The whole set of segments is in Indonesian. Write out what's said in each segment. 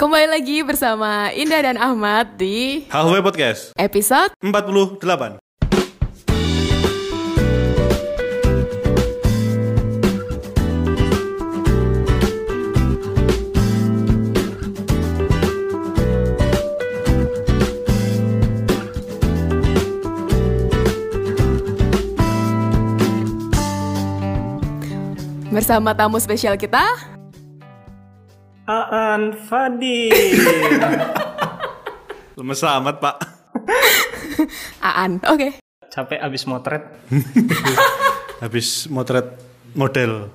Kembali lagi bersama Indah dan Ahmad di Halfway Podcast episode 48 bersama tamu spesial kita. Aan Fadil. Lemes amat pak Aan. Oke. Capek abis motret. Habis motret model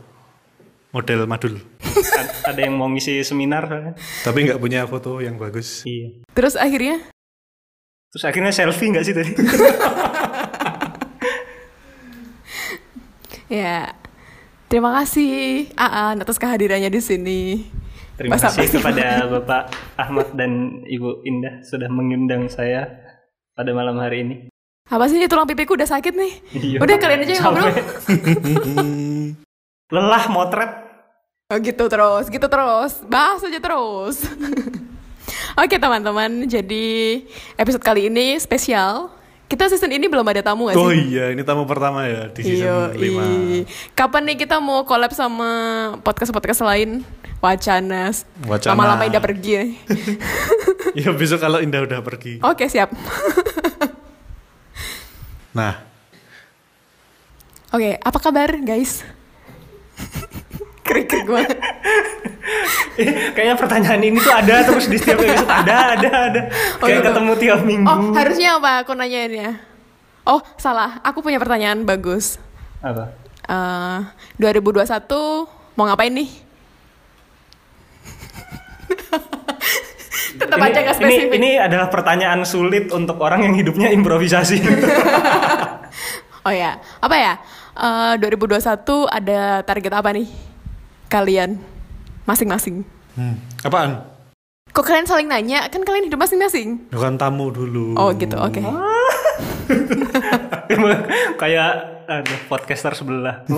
Model madul A- Ada yang mau ngisi seminar. Tapi nggak punya foto yang bagus Iya. Terus akhirnya Terus akhirnya selfie nggak sih tadi? ya terima kasih Aan atas kehadirannya di sini. Terima Masa kasih kepada Bapak Ahmad dan Ibu Indah sudah mengundang saya pada malam hari ini. Apa sih tulang pipiku udah sakit nih? Iya. Udah kalian aja yang ngobrol. Lelah motret. Oh gitu terus, gitu terus. Bahas aja terus. Oke teman-teman, jadi episode kali ini spesial. Kita season ini belum ada tamu gak sih? Oh iya ini tamu pertama ya di season 5 Kapan nih kita mau collab sama podcast-podcast lain? Wacana. Wacana. Lama-lama Indah pergi ya. Ya besok kalau Indah udah pergi Oke, siap. Nah Oke, apa kabar guys? Krik-krik gue. Kayaknya pertanyaan ini tuh ada terus di setiap episode ada, ada, ada. Oh, Kayak gitu. ketemu tiap minggu. Oh, harusnya apa aku nanyainnya? Oh, salah. Aku punya pertanyaan bagus. Apa? Eh, 2021 mau ngapain nih? Tetap aja gak ini, spesifik. ini adalah pertanyaan sulit untuk orang yang hidupnya improvisasi. Oh ya, apa ya? Eh 2021 ada target apa nih? Kalian masing-masing. hmm. Apaan? Kok kalian saling nanya? Kan kalian hidup masing-masing. Bukan tamu dulu Oh gitu, oke. Kayak ada podcaster sebelah.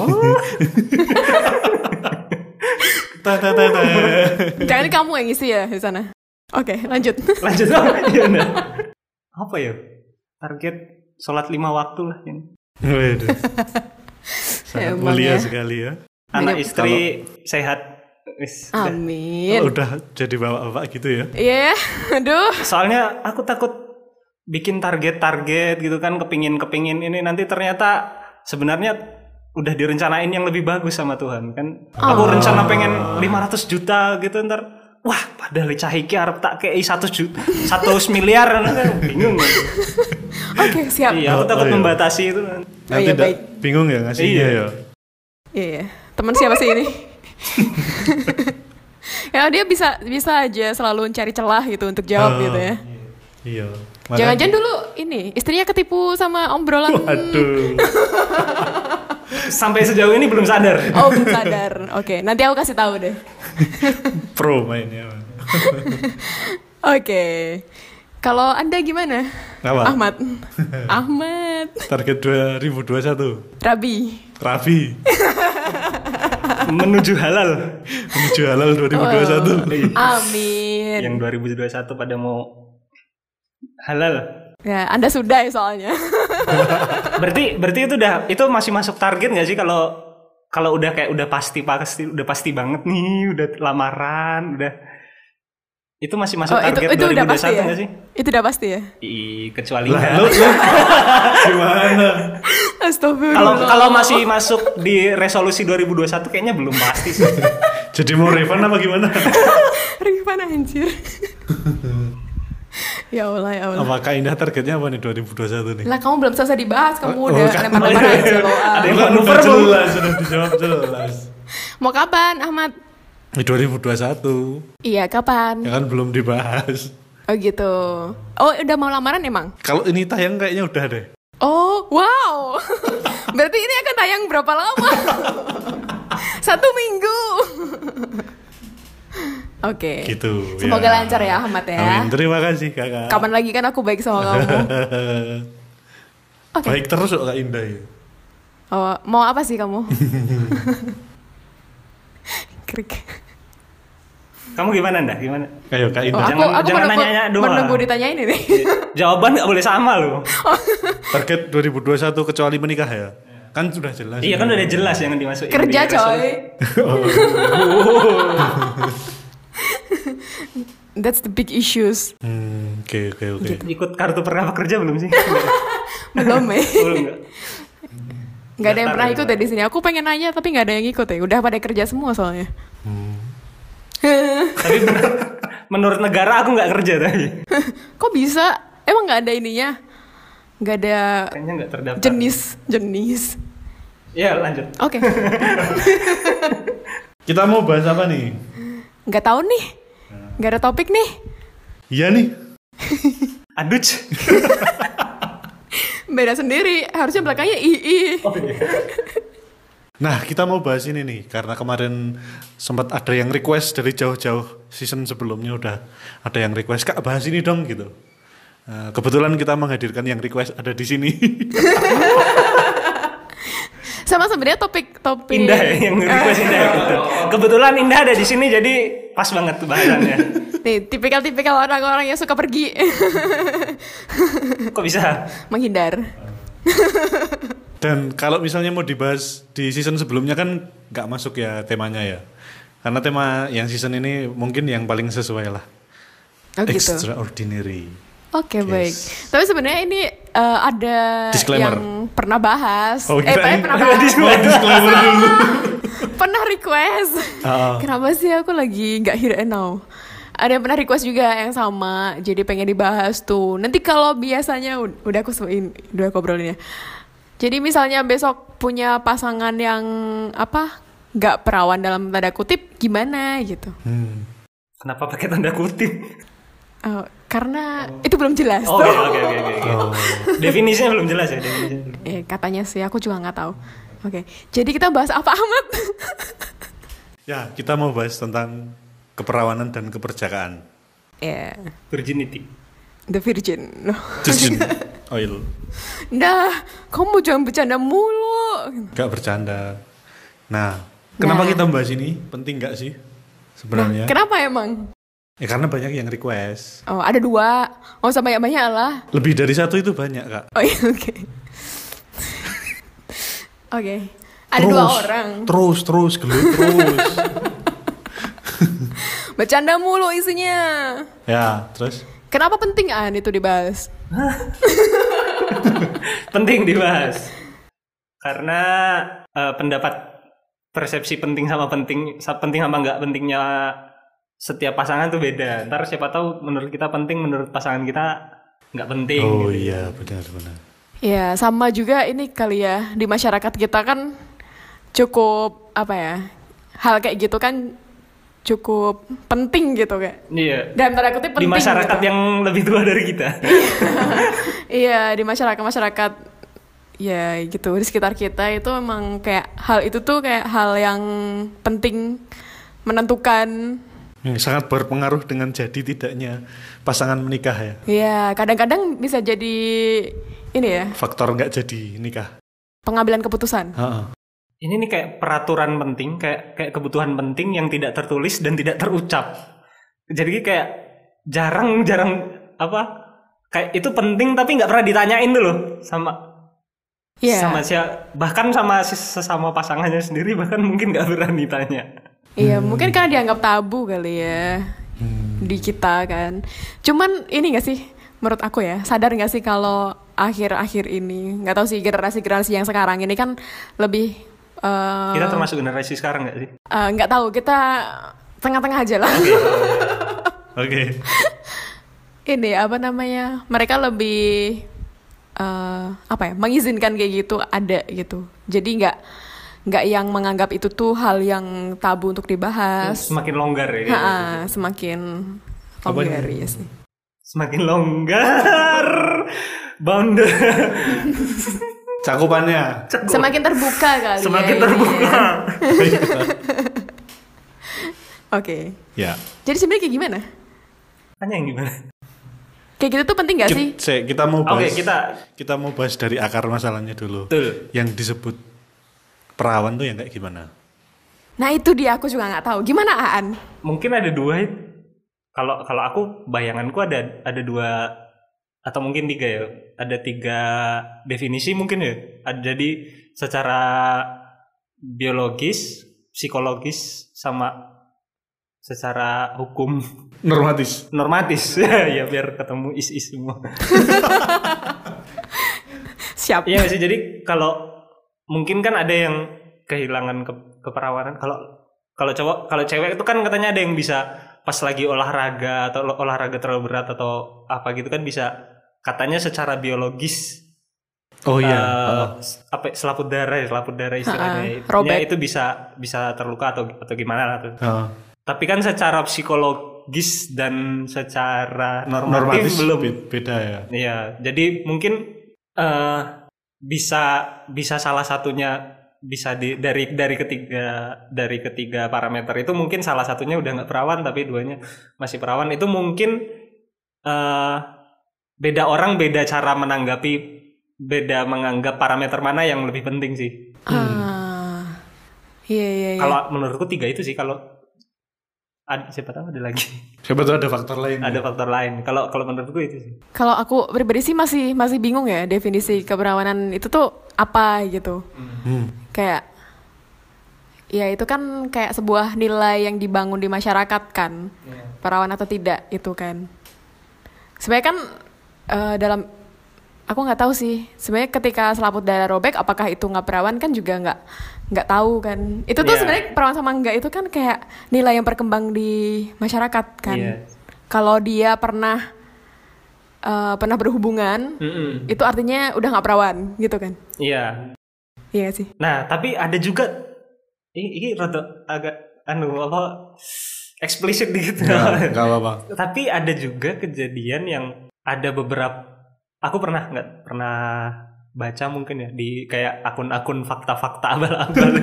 Ta -ta -ta -ta. Jangan kamu yang ngisi ya di sana. Oke, lanjut. Lanjut Iya, nah. Apa ya? Target sholat lima waktu lah ini. Waduh. Sangat Emang mulia ya. sekali ya Anak istri sehat. Wis, udah. Amin. Oh, Udah jadi bapak-bapak gitu ya Iya, aduh. Soalnya aku takut bikin target-target gitu kan kepingin-kepingin ini nanti ternyata sebenarnya udah direncanain yang lebih bagus sama Tuhan kan. Aku Oh. rencana pengen 500 juta gitu ntar wah padahal cahiki arep tak kei 1 juta 1 miliar kan bingung. Oke, siap. iya, aku Oh, takut oh, iya. membatasi itu. Oh, Nanti iya, nggak baik. bingung ya ngasihnya Iya. ya Iya, iya. Teman siapa sih ini? ya dia bisa bisa aja selalu cari celah gitu untuk jawab Oh, gitu ya. Iya Jangan-jangan dulu ini istrinya ketipu sama obrolan. Waduh Sampai sejauh ini belum sadar. Oh, belum sadar. Oke, nanti aku kasih tahu deh. Pro mainnya Oke. Kalau Anda gimana? Apa? Ahmad. Ahmad. Target 2021 Rabi. Raffi Menuju halal. menuju halal 2021 Amin. Yang 2021 pada mau halal. Ya, Anda sudah ya soalnya. berarti berarti itu udah itu masih masuk target nggak sih kalau kalau udah kayak udah pasti pasti udah pasti banget nih udah lamaran udah itu masih masuk Oh, itu target itu udah 2021 pasti ya. nggak sih? Itu udah pasti ya. Ih, kecuali Lah, lu, lu gimana? Astagfirullah. Kalau kalau masih masuk di resolusi 2021 kayaknya belum pasti sih. Jadi mau refund apa gimana? Rifan anjir. ya Allah, ya Allah. Apakah Indah targetnya apa nih 2021 nih? Lah kamu belum selesai dibahas, kamu Oh, udah kan. lempar-lempar aja loh. Ada yang udah belum? jelas, sudah dijawab jelas. Mau kapan, Ahmad? Di 2021 Iya, kapan? ya kan belum dibahas. Oh gitu. Oh, udah mau lamaran emang? Kalau ini tayang kayaknya udah deh. Oh, wow. Berarti ini akan tayang berapa lama? Satu minggu. Oke. Gitu. Semoga ya. lancar ya, Ahmad ya. Amin. Terima kasih kakak. Kapan lagi kan aku baik sama kamu? Oke. Baik terus kok Kak Indah ya. Oh, mau apa sih kamu? Krik. Kamu gimana ndak? Gimana? Ayo Kak Oh, Indah. aku Jangan- aku jangan menunggu, nanya doang. menunggu ditanyain ini. Jawaban nggak boleh sama loh. Target 2021 kecuali menikah ya. Kan sudah jelas. iya kan udah jelas yang dimasukin. Kerja di coy. resolusi. That's the big issues. Hmm, oke oke oke. Ikut kartu prakerja kerja belum sih? Belum ya. belum nggak? Nggak ada yang pernah ikut ya di sini. Aku pengen nanya tapi nggak ada yang ikut ya. Udah pada kerja semua soalnya. Tapi menurut, menurut negara aku nggak kerja tadi. Kok bisa? Emang nggak ada ininya? Nggak ada Kayaknya nggak terdaftar. jenis jenis. Ya lanjut. Oke. Kita mau bahas apa nih? Nggak tahu nih. Nggak ada topik nih. Iya nih. Aduh. Beda sendiri. Harusnya belakangnya ii. Nah, kita mau bahas ini nih karena kemarin sempat ada yang request dari jauh-jauh season sebelumnya udah ada yang request Kak bahas ini dong gitu. Nah, kebetulan kita menghadirkan yang request ada di sini. Sama sebenarnya topik topik. Indah ya, yang request Indah. betul. Kebetulan Indah ada di sini jadi pas banget bahasannya. Nih, tipikal-tipikal orang-orang yang suka pergi Kok bisa? menghindar. Dan kalau misalnya mau dibahas di season sebelumnya kan nggak masuk ya temanya ya. Karena tema yang season ini mungkin yang paling sesuai lah. Oh gitu. Extraordinary. Oke Yes. baik. Tapi sebenarnya ini eh, ada Disclaimer. yang pernah bahas. Oh, eh, kirain- pernah bahas. Oh, disclaimer dulu. pernah request. Ah. Kenapa sih aku lagi nggak here and now? Ada yang pernah request juga yang sama, jadi pengen dibahas tuh. Nanti kalau biasanya ud- udah aku sebutin, udah aku obrolin ya. Jadi misalnya besok punya pasangan yang apa nggak perawan dalam tanda kutip gimana gitu. Hmm. Kenapa pakai tanda kutip? Oh, karena itu belum jelas Oh, oke oke oke. oke. Oh. Definisinya belum jelas ya definisinya. Eh, katanya sih, aku juga nggak tahu. Oke, jadi kita bahas apa Ahmad? Ya, kita mau bahas tentang keperawanan dan keperjakaan. Ya, Virginity. The Virgin. Virgin oil. Nah, kamu jangan bercanda mulu. Gak bercanda. Nah, kenapa Nah. kita membahas ini? Penting gak sih sebenarnya? Kenapa emang? Ya karena banyak yang request. Oh, ada dua. Oh, usah banyak-banyak lah. Lebih dari satu itu banyak kak. Oh iya, oke. Oke. Ada dua orang. Terus, terus, gelut terus. Bercanda mulu isinya. ya, terus? Kenapa penting An itu dibahas? Penting dibahas. Karena eh, pendapat persepsi penting sama penting penting sama nggak pentingnya setiap pasangan tuh beda. Ntar siapa tahu menurut kita penting, menurut pasangan kita nggak penting. Oh gitu. iya, benar-benar. Ya, sama juga ini kali ya. Di masyarakat kita kan cukup apa ya? Hal kayak gitu kan cukup penting gitu kayak. Iya. Dalam tanda kutip Di penting. masyarakat gitu. yang lebih tua dari kita. Iya, di masyarakat-masyarakat ya gitu di sekitar kita itu memang kayak hal itu tuh kayak hal yang penting menentukan Yang sangat berpengaruh dengan jadi tidaknya pasangan menikah ya. ya kadang-kadang bisa jadi ini ya Faktor nggak jadi nikah. pengambilan keputusan Ha-ha. Ini nih kayak peraturan penting, kayak kayak kebutuhan penting yang tidak tertulis dan tidak terucap. Jadi kayak jarang-jarang apa? Kayak itu penting tapi nggak pernah ditanyain dulu sama Iya. sama siapa bahkan sama sesama pasangannya sendiri bahkan mungkin nggak berani tanya. Iya, mungkin karena dianggap tabu kali ya di kita kan. Cuman ini gak sih, menurut aku ya, sadar gak sih kalau akhir-akhir ini, nggak tahu sih generasi-generasi yang sekarang ini kan lebih eh, Kita termasuk generasi sekarang nggak sih? eh, nggak tahu kita tengah-tengah aja lah. Oke. ini apa namanya? Mereka lebih eh, apa ya? Mengizinkan kayak gitu ada gitu. Jadi nggak nggak yang menganggap itu tuh hal yang tabu untuk dibahas. Semakin longgar ya. Ha, semakin vulgar Apanya? ya sih. Semakin longgar. Bounder. Cakupannya. Semakin terbuka kali Semakin ya. terbuka. Oke. ya. Jadi sebenarnya kayak gimana? Tanya yang gimana? Kayak gitu tuh penting gak sih? Kita, se- kita mau bahas. Oke, kita- kita mau bahas dari akar masalahnya dulu. Betul. Yang disebut perawan tuh yang kayak gimana? Nah itu dia aku juga nggak tahu. Gimana Aan? Mungkin ada dua. Kalau kalau aku bayanganku ada ada dua atau mungkin tiga ya. Ada tiga definisi mungkin ya. Ada jadi secara biologis, psikologis sama secara hukum Normatis. normatis ya biar ketemu is-is semua. Siap. Iya nggak sih jadi kalau mungkin kan ada yang kehilangan ke, keperawanan kalau kalau cowok kalau cewek itu kan katanya ada yang bisa pas lagi olahraga atau olahraga terlalu berat atau apa gitu kan bisa katanya secara biologis Oh iya. Heeh. apa selaput darah ya selaput darah istilahnya robek. itu bisa bisa terluka atau atau gimana lah tuh. Heeh. Tapi kan secara psikologis dan secara normatif, Normatis belum be- beda ya. Iya, jadi mungkin eh bisa bisa salah satunya bisa di, dari dari ketiga dari ketiga parameter itu mungkin salah satunya udah nggak perawan tapi duanya masih perawan itu mungkin eh beda orang beda cara menanggapi beda menganggap parameter mana yang lebih penting sih. Ah. Iya iya iya. Kalau menurutku tiga itu sih kalau ada siapa tahu ada lagi Siapa tuh ada faktor lain. ada faktor lain. Kalau kalau menurutku itu sih. Kalau aku pribadi sih masih masih bingung ya definisi keperawanan itu tuh apa gitu. Hmm. Kayak ya itu kan kayak sebuah nilai yang dibangun di masyarakat kan. Perawan atau tidak itu kan. Sebenarnya kan eh, dalam aku nggak tahu sih. Sebenarnya ketika selaput darah robek apakah itu nggak perawan kan juga nggak nggak tahu kan. Itu tuh Iya. sebenarnya perawan sama enggak itu kan kayak nilai yang berkembang di masyarakat kan. Iya. Kalau dia pernah eh, pernah berhubungan Mm-mm. itu artinya udah nggak perawan gitu kan Iya, iya sih Nah, tapi ada juga ini, ini rada agak anu apa eksplisit. Enggak, enggak apa-apa. tapi ada juga kejadian yang ada beberapa aku pernah nggak pernah baca mungkin ya di kayak akun-akun fakta-fakta abal-abal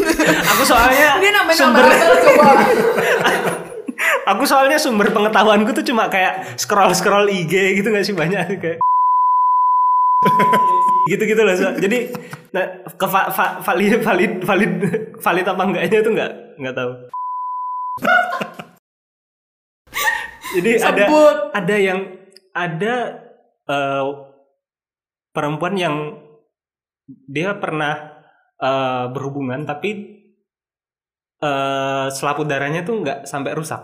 aku soalnya sumber coba aku soalnya sumber pengetahuanku tuh cuma kayak scroll-scroll IG gitu gak sih banyak kayak gitu-gitu loh So. jadi nah, ke va- va- valid valid valid valid apa enggaknya tuh nggak nggak tahu jadi ada Sebut. ada yang ada eh, perempuan yang dia pernah eh, berhubungan tapi eh, selaput darahnya tuh nggak sampai rusak.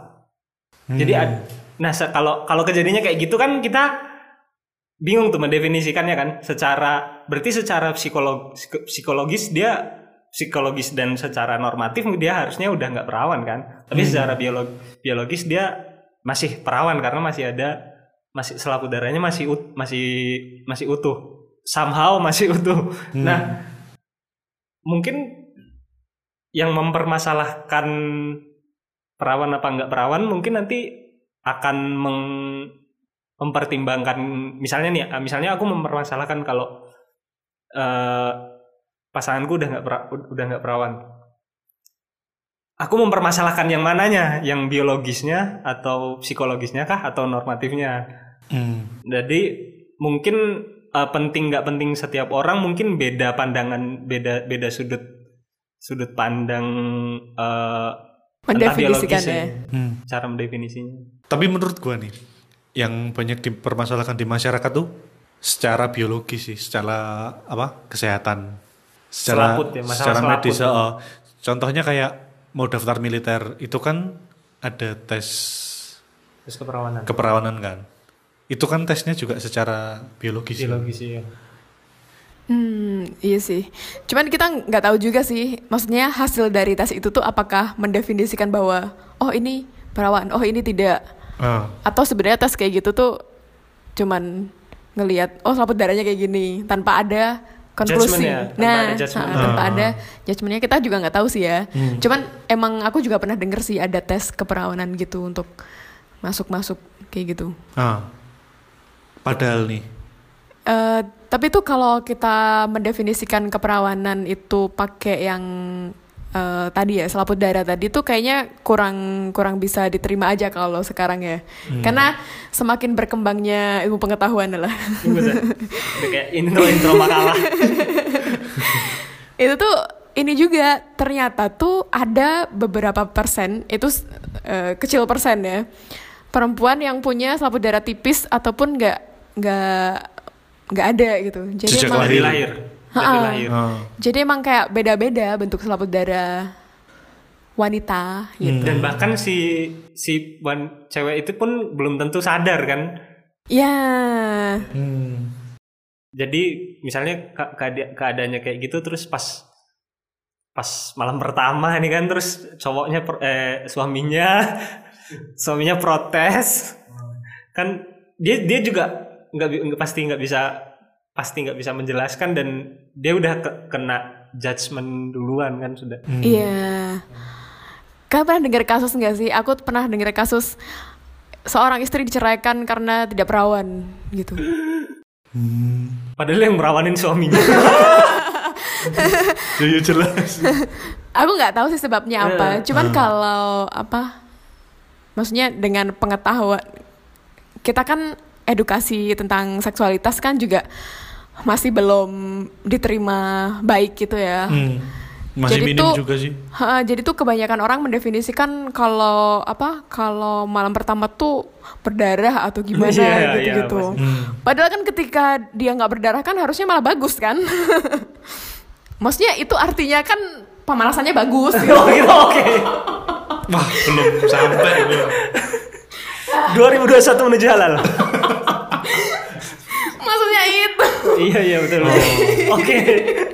Jadi Hmm. ad- nah kalau kalau kejadiannya kayak gitu kan kita bingung tuh mendefinisikannya kan. Secara berarti secara psikolog psiko- psikologis dia psikologis dan secara normatif dia harusnya udah nggak perawan kan. Tapi secara biolog biologis dia masih perawan karena masih ada masih selaput darahnya masih ut- masih masih utuh. Somehow masih utuh. Nah mungkin yang mempermasalahkan perawan apa enggak perawan mungkin nanti akan meng- mempertimbangkan. Misalnya nih misalnya aku mempermasalahkan kalau eh, pasanganku udah nggak udah nggak perawan aku mempermasalahkan yang mananya yang biologisnya atau psikologisnya kah atau normatifnya Hmm. jadi mungkin eh, penting nggak penting setiap orang mungkin beda pandangan beda beda sudut sudut pandang eh, entah Mendefinisikan biologisnya, ya. Hmm. cara mendefinisinya Tapi menurut gua nih, yang banyak dipermasalahkan di masyarakat tuh secara biologis sih, secara apa kesehatan, secara Selaput ya, secara selaput medis. oh. Contohnya kayak mau daftar militer itu kan ada tes terus keperawanan keperawanan kan. Itu kan tesnya juga secara biologis. ya. biologis ya Hmm, iya sih. Cuman kita nggak tahu juga sih. Maksudnya hasil dari tes itu tuh apakah mendefinisikan bahwa oh ini perawan, oh ini tidak. Ah, Atau sebenarnya tes kayak gitu tuh cuman ngelihat oh selaput darahnya kayak gini tanpa ada konklusi. Ya, tanpa nah, ada judgement. ha, tanpa Ah. ada judgementnya kita juga nggak tahu sih ya. Hmm. Cuman emang aku juga pernah denger sih ada tes keperawanan gitu untuk masuk-masuk kayak gitu. ah. Padahal nih, Eh, tapi tuh kalau kita mendefinisikan keperawanan itu pakai yang eh, tadi ya selaput darah tadi tuh kayaknya kurang kurang bisa diterima aja kalau sekarang ya. Karena semakin berkembangnya ilmu pengetahuan lah. Kayak intro intro makalah itu tuh ini juga ternyata tuh ada beberapa persen itu eh, kecil persen ya perempuan yang punya selaput darah tipis ataupun nggak nggak nggak ada gitu. Jadi Sejak lahir. Dari lahir. Oh. jadi emang kayak beda-beda bentuk selaput darah wanita gitu. Dan bahkan si si wan, cewek itu pun belum tentu sadar kan. Ya, Hmm. Jadi misalnya ke- keada- keadaannya kayak gitu terus pas pas malam pertama nih kan terus cowoknya eh, suaminya suaminya protes kan dia dia juga nggak- pasti nggak bisa pasti nggak bisa menjelaskan dan dia udah ke- kena judgement duluan kan sudah iya. Kalian pernah dengar kasus nggak sih? Aku pernah dengar kasus seorang istri diceraikan karena tidak perawan gitu. padahal yang merawanin suaminya Ya, ya jelas. Aku nggak tahu sih sebabnya apa. Cuman kalau apa, maksudnya dengan pengetahuan kita kan edukasi tentang seksualitas kan juga masih belum diterima baik gitu ya. Hmm. Masih Jadi minim tuh- juga sih. Ha, jadi tuh kebanyakan orang mendefinisikan kalau apa kalau malam pertama tuh berdarah atau gimana Iya, gitu iya, gitu. Hmm. Padahal kan ketika dia nggak berdarah kan harusnya malah bagus kan. Maksudnya itu artinya kan pemanasannya bagus. gitu. oh gitu oke Wah, belum sampai gue. 2021 menuju halal. Iya iya betul oke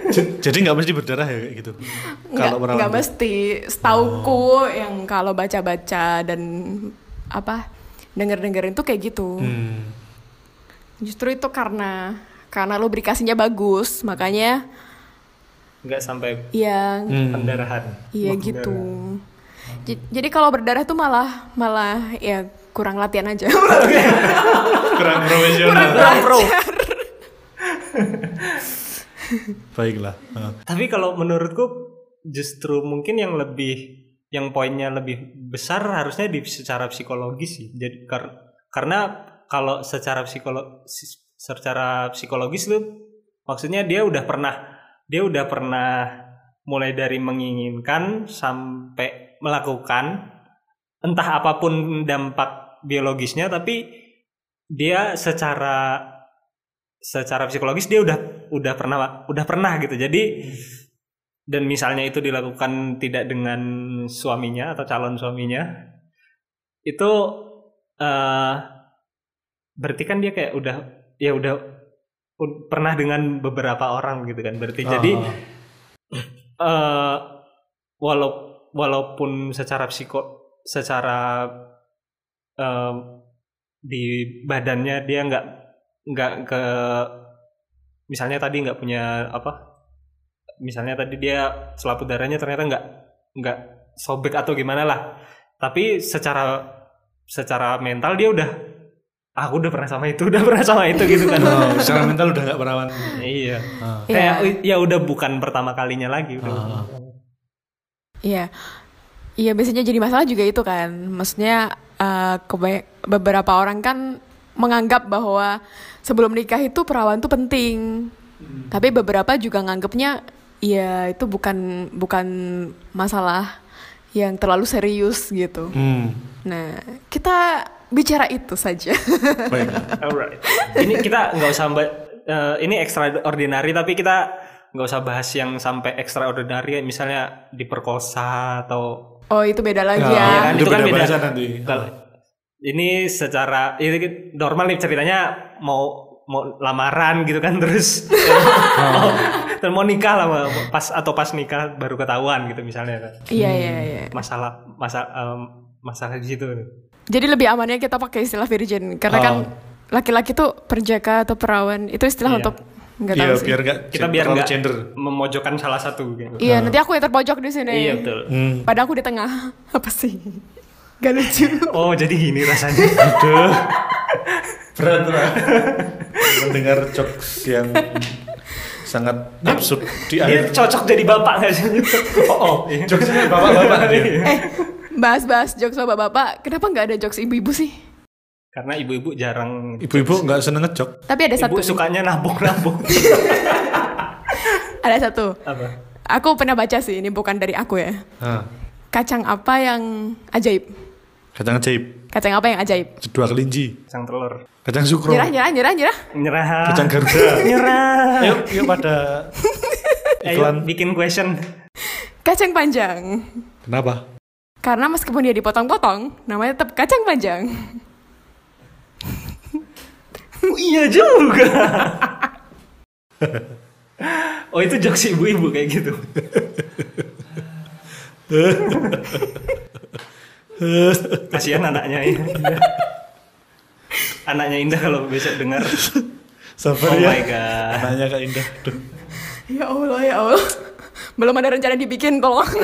J- Jadi nggak mesti berdarah ya kayak gitu. Nggak, Kalau perawan nggak mesti. Setauku yang kalau baca-baca dan apa denger-dengerin tuh kayak gitu. Hmm. Justru itu karena karena lubrikasinya bagus, makanya nggak sampai ya Hmm. pendarahan iya gitu. J- Jadi kalau berdarah tuh malah malah ya kurang latihan aja. Kurang profesional. kurang pro Baiklah. Ah. tapi kalau menurutku justru mungkin yang lebih yang poinnya lebih besar harusnya di secara psikologis sih jadi kar- karena kalau secara psikolo si- secara psikologis tuh maksudnya dia udah pernah dia udah pernah mulai dari menginginkan sampai melakukan entah apa pun dampak biologisnya tapi dia secara secara psikologis dia udah udah pernah udah pernah gitu. Jadi dan misalnya itu dilakukan tidak dengan suaminya atau calon suaminya itu eh berarti kan dia kayak udah ya udah pernah dengan beberapa orang gitu kan berarti. Jadi Ah. eh walau walaupun secara psiko secara eh, di badannya dia nggak nggak ke misalnya tadi nggak punya apa misalnya tadi dia selaput darahnya ternyata nggak nggak sobek atau gimana lah tapi secara secara mental dia udah "Ah, aku udah pernah sama itu udah pernah sama itu gitu kan Oh, secara mental udah nggak perawan. iya Ah. kayak ya udah bukan pertama kalinya lagi udah Ah. Iya. Iya biasanya jadi masalah juga itu kan. Maksudnya kebay- beberapa orang kan menganggap bahwa sebelum nikah itu perawan tuh penting. Tapi beberapa juga nganggapnya ya itu bukan bukan masalah yang terlalu serius gitu. Hmm. Nah, kita bicara itu saja. Alright. Ini kita nggak usah mbak ini extraordinary tapi kita nggak usah bahas yang sampai extraordinary misalnya diperkosa atau oh, itu beda lagi Ya, ya. Iya kan, itu itu kan beda beda. bahasan nanti. Ini secara ini normal nih ceritanya mau mau lamaran gitu kan terus mau, terus mau nikah lah mau- pas atau pas nikah baru ketahuan gitu misalnya kan Iya, iya, iya. masalah masa em, masalah di situ Jadi lebih amannya kita pakai istilah virgin karena kan Oh. laki-laki tuh perjaka atau perawan itu istilah Iya. untuk nggak tahu Iya, sih. biar nggak kita biar nggak gender. memojokkan salah satu gitu. Iya, nanti aku yang terpojok di sini. iya betul Hmm. Padahal aku di tengah. Apa sih? Gak lucu. oh jadi gini rasanya Aduh. Berat berat. Mendengar jokes yang sangat absurd di dia akhir. cocok jadi bapak nggak sih oh, oh. Jokesnya bapak-bapak dia. eh, bahas-bahas jokes bapak-bapak, kenapa nggak ada jokes ibu-ibu sih? karena ibu-ibu jarang Ibu-ibu nggak seneng ngejok. Tapi ada satu. ibu nih. sukanya nabung-nabung Ada satu. apa aku pernah baca sih ini bukan dari aku ya. Nah, Kacang apa yang ajaib? kacang ajaib, Kacang apa yang ajaib? dua kelinci, Sang telur. kacang sukro, Nyerah, nyerah, nyerah, nyerah. Nyerah. kacang garuda. Nyerah. Yuk, yuk pada Ayo iklan. bikin question. Kacang panjang. Kenapa? Karena meskipun dia dipotong-potong, namanya tetap kacang panjang. Oh, iya juga. oh itu jokes ibu-ibu kayak gitu. Kasihan anaknya Indah. Anaknya Indah kalau besok dengar. Sabar Oh ya. my God. Anaknya Kak Indah. Duh. Ya Allah, ya Allah. Belum ada rencana dibikin, tolong.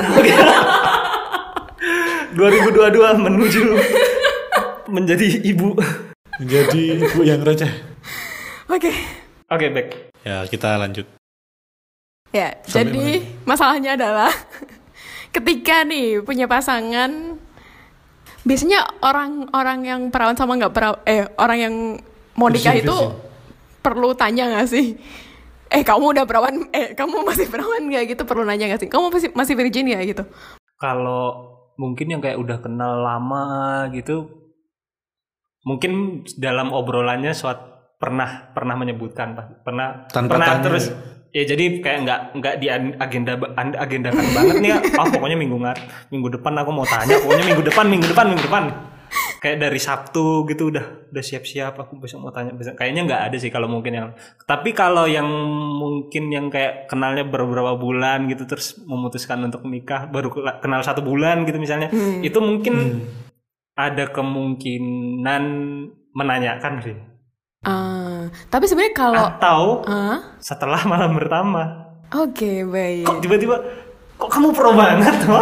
2022 menuju menjadi ibu. Menjadi ibu yang receh. Oke. Oke, back. Ya, kita lanjut. Ya, Sampai jadi masalahnya adalah ketika nih punya pasangan biasanya orang-orang yang perawan sama nggak perawan eh orang yang mau nikah itu perlu tanya nggak sih? Eh kamu udah perawan eh kamu masih perawan nggak gitu? Perlu nanya nggak sih? Kamu masih masih virgin ya gitu? Kalau mungkin yang kayak udah kenal lama gitu, mungkin dalam obrolannya suat pernah pernah menyebutkan pernah Tanpa pernah tanya. terus ya jadi kayak nggak nggak di agenda agendakan banget nih ah pokoknya minggu ngar minggu depan aku mau tanya pokoknya minggu depan minggu depan minggu depan. Kayak dari Sabtu gitu udah udah siap-siap aku besok mau tanya besok. Kayaknya nggak ada sih kalau mungkin yang tapi kalau yang mungkin yang kayak kenalnya beberapa bulan gitu terus memutuskan untuk nikah baru kenal satu bulan gitu misalnya itu mungkin ada kemungkinan menanyakan sih Tapi sebenarnya kalau atau Ah, setelah malam pertama oke baik kok tiba-tiba kok kamu pro banget ya.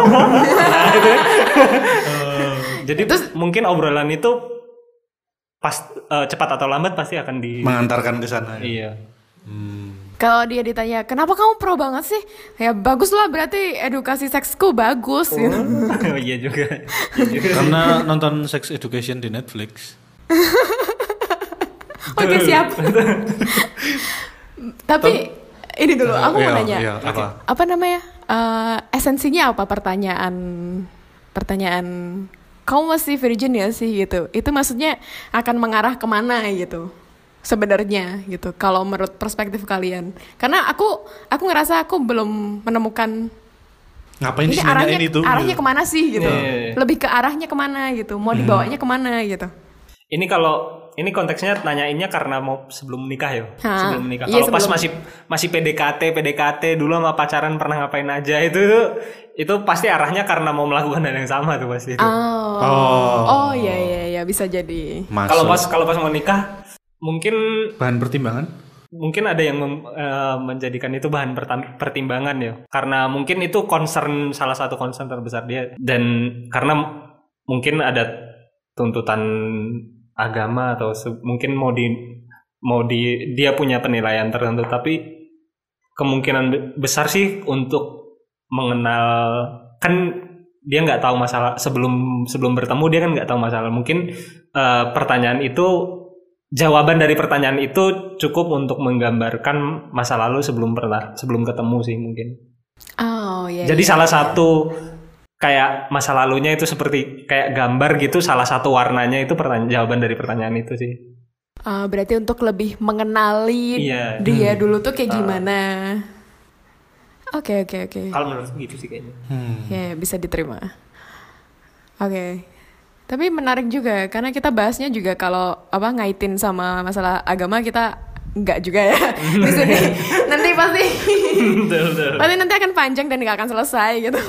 jadi mungkin obrolan itu pas eh, cepat atau lambat pasti akan di Mengantarkan ke sana. ya. iya Kalau dia ditanya, kenapa kamu pro banget sih? Ya bagus lah, berarti edukasi seksku bagus. gitu. oh iya juga Iya juga. Karena nonton Sex Education di Netflix. Oke siap. Tapi ini dulu, aku mau Iya, nanya. iya, apa? Apa namanya? Eh, esensinya apa pertanyaan pertanyaan kamu masih virgin ya sih gitu? Itu maksudnya akan mengarah ke mana gitu? Sebenarnya gitu. Kalau menurut perspektif kalian, karena aku aku ngerasa aku belum menemukan Ngapain ini arahnya itu? arahnya ke mana sih gitu? Iya, iya, iya. Lebih ke arahnya ke mana gitu? Mau dibawanya ke mana gitu? ini kalau ini konteksnya nanyainnya karena mau sebelum nikah ya Ha, sebelum nikah iya, kalau pas sebelum. masih masih PDKT PDKT dulu sama pacaran pernah ngapain aja itu itu pasti arahnya karena mau melakukan hal yang sama tuh pasti itu. Oh, Oh. oh iya iya iya bisa jadi. Kalau pas kalau pas mau nikah mungkin bahan pertimbangan? mungkin ada yang mem- eh, menjadikan itu bahan pertimbangan ya karena mungkin itu concern salah satu concern terbesar dia dan karena mungkin ada tuntutan agama atau mungkin mau di mau di dia punya penilaian tertentu tapi kemungkinan be- besar sih untuk mengenal kan dia nggak tahu masalah sebelum sebelum bertemu dia kan nggak tahu masalah mungkin eh, pertanyaan itu jawaban dari pertanyaan itu cukup untuk menggambarkan masa lalu sebelum pernah sebelum ketemu sih mungkin Oh iya. jadi iya. salah satu kayak masa lalunya itu seperti kayak gambar gitu salah satu warnanya itu pertanyaan jawaban dari pertanyaan itu sih Ah, berarti untuk lebih mengenali Iya. dia dulu tuh kayak gimana. Oke oke oke. kalau menurut gitu sih kayaknya Hmm. Ya bisa diterima. Oke. Tapi menarik juga karena kita bahasnya juga kalau apa ngaitin sama masalah agama kita nggak juga ya di sini. nanti pasti betul betul pasti nanti akan panjang dan nggak akan selesai gitu.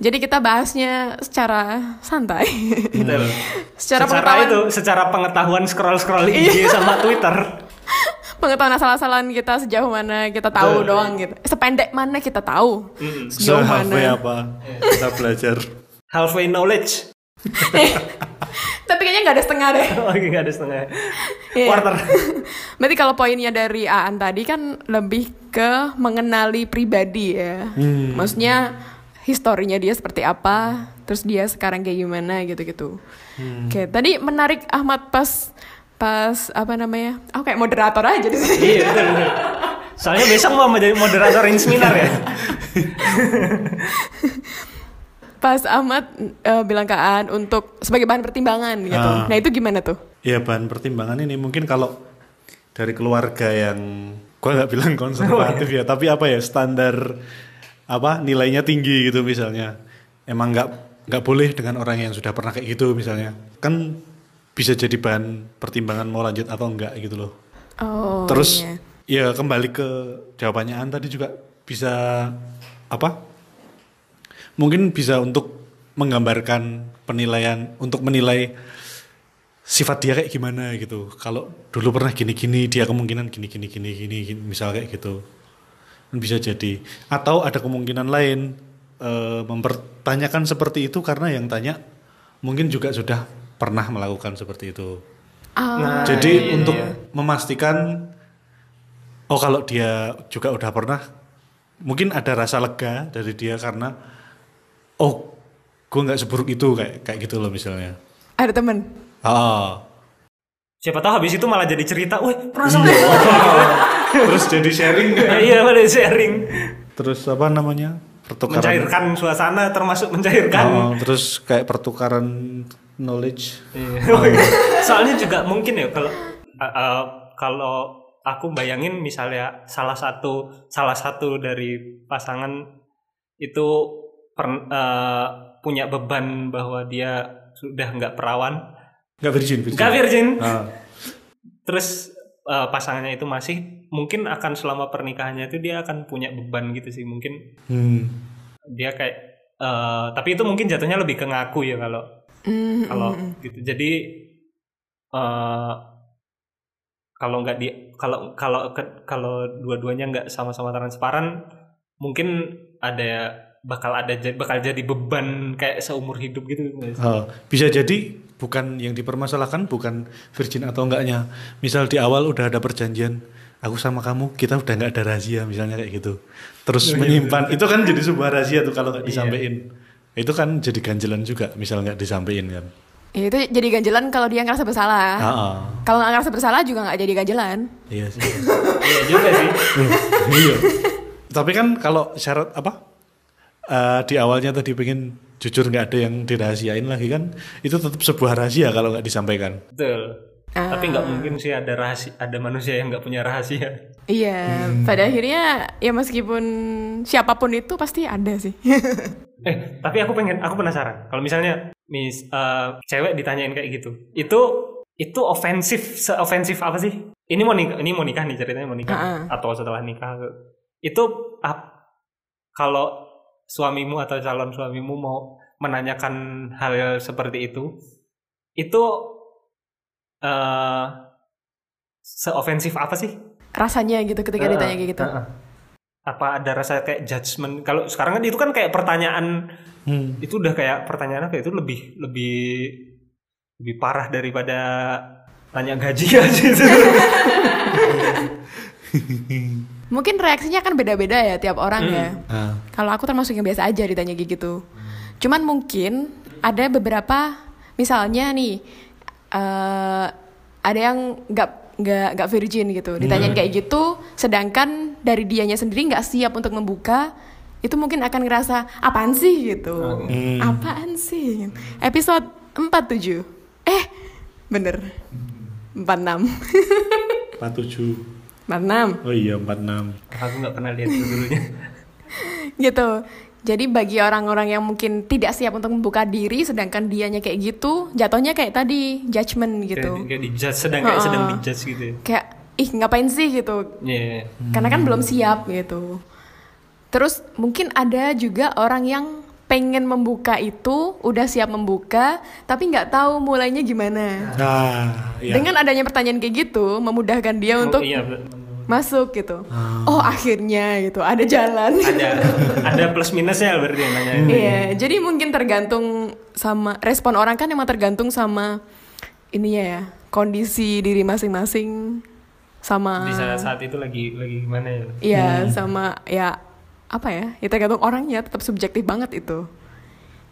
Jadi kita bahasnya secara santai. betul secara secara pengetahuan itu secara pengetahuan scroll scroll IG sama Twitter pengetahuan asal-asalan kita sejauh mana kita tahu Betul. doang gitu. Sependek mana kita tahu. Mm. Sejauh Se-halfway mana. apa? Kita belajar. halfway knowledge Tapi kayaknya nggak ada setengah deh. lagi nggak ada setengah Iya. quarter Berarti kalau poinnya dari Aan tadi kan lebih ke mengenali pribadi ya. Hmm. Maksudnya historinya dia seperti apa, terus dia sekarang kayak gimana gitu-gitu. Hmm. Oke, tadi menarik Ahmad pas pas apa namanya? Aku kayak moderator aja di sini. iya betul betul soalnya besok mau menjadi moderator seminar ya Pas Ahmad eh, bilang ke Aan untuk sebagai bahan pertimbangan gitu. Ah. Nah itu gimana tuh? Ya bahan pertimbangan ini mungkin kalau dari keluarga yang gua nggak bilang konservatif ya, tapi apa ya standar apa nilainya tinggi gitu misalnya. Emang nggak nggak boleh dengan orang yang sudah pernah kayak gitu misalnya. Kan bisa jadi bahan pertimbangan mau lanjut atau enggak gitu loh. Oh Terus iya. ya kembali ke jawabannya An tadi juga bisa apa? Mungkin bisa untuk menggambarkan penilaian untuk menilai sifat dia kayak gimana gitu. Kalau dulu pernah gini-gini, dia kemungkinan gini-gini gini-gini gini, misal kayak gitu. Bisa jadi atau ada kemungkinan lain eh, mempertanyakan seperti itu karena yang tanya mungkin juga sudah pernah melakukan seperti itu. Ah, Nah, Jadi iya, untuk iya. memastikan oh kalau dia juga udah pernah mungkin ada rasa lega dari dia karena oh gue nggak seburuk itu kayak kayak gitu loh misalnya. ada temen. Ah. Siapa tahu habis itu malah jadi cerita, wah pernah sama dia." Terus jadi sharing Nah, iya malah sharing. Terus apa namanya? Pertukaran. Mencairkan suasana termasuk mencairkan. Oh, terus kayak pertukaran knowledge. Iya. Soalnya juga mungkin ya kalau uh, uh, kalau aku bayangin misalnya salah satu salah satu dari pasangan itu per- uh, punya beban bahwa dia sudah nggak perawan, Nggak virgin, virgin. nggak virgin, Ah. terus uh, pasangannya itu masih mungkin akan selama pernikahannya itu dia akan punya beban gitu sih mungkin Hmm. dia kayak uh, tapi itu mungkin jatuhnya lebih ke ngaku ya kalau Hmm, kalau hmm, hmm. gitu jadi eh kalau nggak di kalau kalau kalau dua-duanya nggak sama-sama transparan mungkin ada bakal ada bakal jadi beban kayak seumur hidup gitu? Oh, bisa jadi bukan yang dipermasalahkan bukan virgin atau enggaknya. Misal di awal udah ada perjanjian, aku sama kamu kita udah nggak ada rahasia misalnya kayak gitu. Terus menyimpan itu kan jadi sebuah rahasia tuh kalau nggak disampaikan. Itu kan jadi ganjelan juga misal nggak disampaikan kan. Ya, itu jadi ganjelan kalau dia ngerasa bersalah. Ah, ah. Kalau nggak ngerasa bersalah juga nggak jadi ganjelan. iya sih. iya juga sih iya. Tapi kan kalau syarat apa? Eh, di awalnya tadi pengen jujur nggak ada yang dirahasiain lagi kan? Itu tetap sebuah rahasia kalau nggak disampaikan. betul. Ah. tapi nggak mungkin sih ada rahasia ada manusia yang nggak punya rahasia. Iya, pada akhirnya ya meskipun siapa pun itu pasti ada sih. eh tapi aku pengen aku penasaran. Kalau misalnya mis eh, cewek ditanyain kayak gitu itu itu ofensif seofensif apa sih? Ini mau nikah ini mau nikah nih ceritanya mau nikah Ah, atau setelah nikah itu ap- kalau suamimu atau calon suamimu mau menanyakan hal seperti itu itu eh seofensif apa sih Rasanya gitu ketika Heeh, ditanya kayak gitu. heeh. apa ada rasa kayak judgement kalau sekarang kan itu kan kayak pertanyaan Hmm. itu udah kayak pertanyaan apa ya? itu lebih lebih lebih parah daripada tanya gaji aja itu. Mungkin reaksinya kan beda-beda ya tiap orang ya. Ah. Kalau aku termasuk yang biasa aja ditanya kayak gitu. Cuman mungkin ada beberapa misalnya nih eh ada yang nggak nggak nggak virgin gitu. Ditanyain kayak gitu sedangkan dari dianya sendiri nggak siap untuk membuka itu mungkin akan ngerasa apaan sih? gitu. Apaan sih? Episode 47 eh bener. 46 47. 46 Oh iya 46. aku nggak pernah lihat itu dulunya gitu. Jadi bagi orang-orang yang mungkin tidak siap untuk membuka diri, sedangkan dianya kayak gitu, jatuhnya kayak tadi judgment gitu. kayak, kayak dijudge sedang kayak Heeh. sedang dijudge gitu ya Kayak ih ngapain sih gitu? Iya. Karena kan belum siap gitu. Terus mungkin ada juga orang yang pengen membuka itu, udah siap membuka, tapi nggak tahu mulainya gimana. Nah, iya. Dengan adanya pertanyaan kayak gitu, memudahkan dia untuk iya. Masuk gitu. Oh akhirnya gitu, ada jalan. ada ada plus minusnya berarti yang nanya Iya, jadi mungkin tergantung sama respon orang kan emang tergantung sama ininya ya kondisi diri masing-masing sama di saat saat itu lagi lagi gimana ya Iya, sama ya apa ya? Ya tergantung orangnya, tetap subjektif banget itu.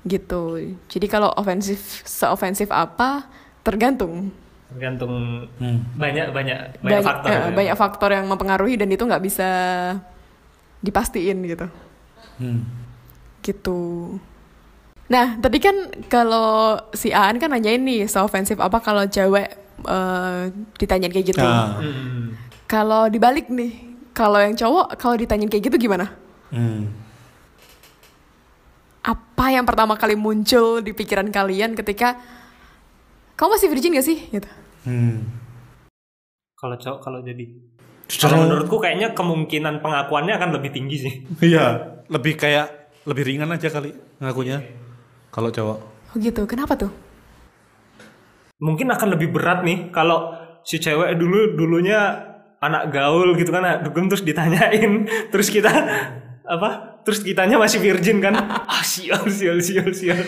Gitu. Jadi kalau ofensif seofensif apa tergantung. Tergantung Hmm. banyak banyak banyak faktor eh, ya. banyak faktor yang mempengaruhi dan itu nggak bisa dipastiin gitu. Hmm. gitu. Nah, tadi kan kalau si Aan kan nanyain nih, so ofensif apa kalau cewek eh, ditanyain kayak gitu. Nah, Hmm. Kalau dibalik nih, kalau yang cowok kalau ditanyain kayak gitu gimana? hmm. Apa yang pertama kali muncul di pikiran kalian ketika kamu masih virgin gak sih? Gitu. Hmm. Kalau cowok kalau jadi Secara Kalau menurutku kayaknya kemungkinan pengakuannya akan lebih tinggi sih. Iya, lebih kayak lebih ringan aja kali ngakunya. Kalau cowok. Oh gitu, kenapa tuh? Mungkin akan lebih berat nih kalau si cewek dulu dulunya anak gaul gitu kan, dugem terus ditanyain, terus kita apa? Terus kitanya masih virgin kan? Ah sial sial sial sial.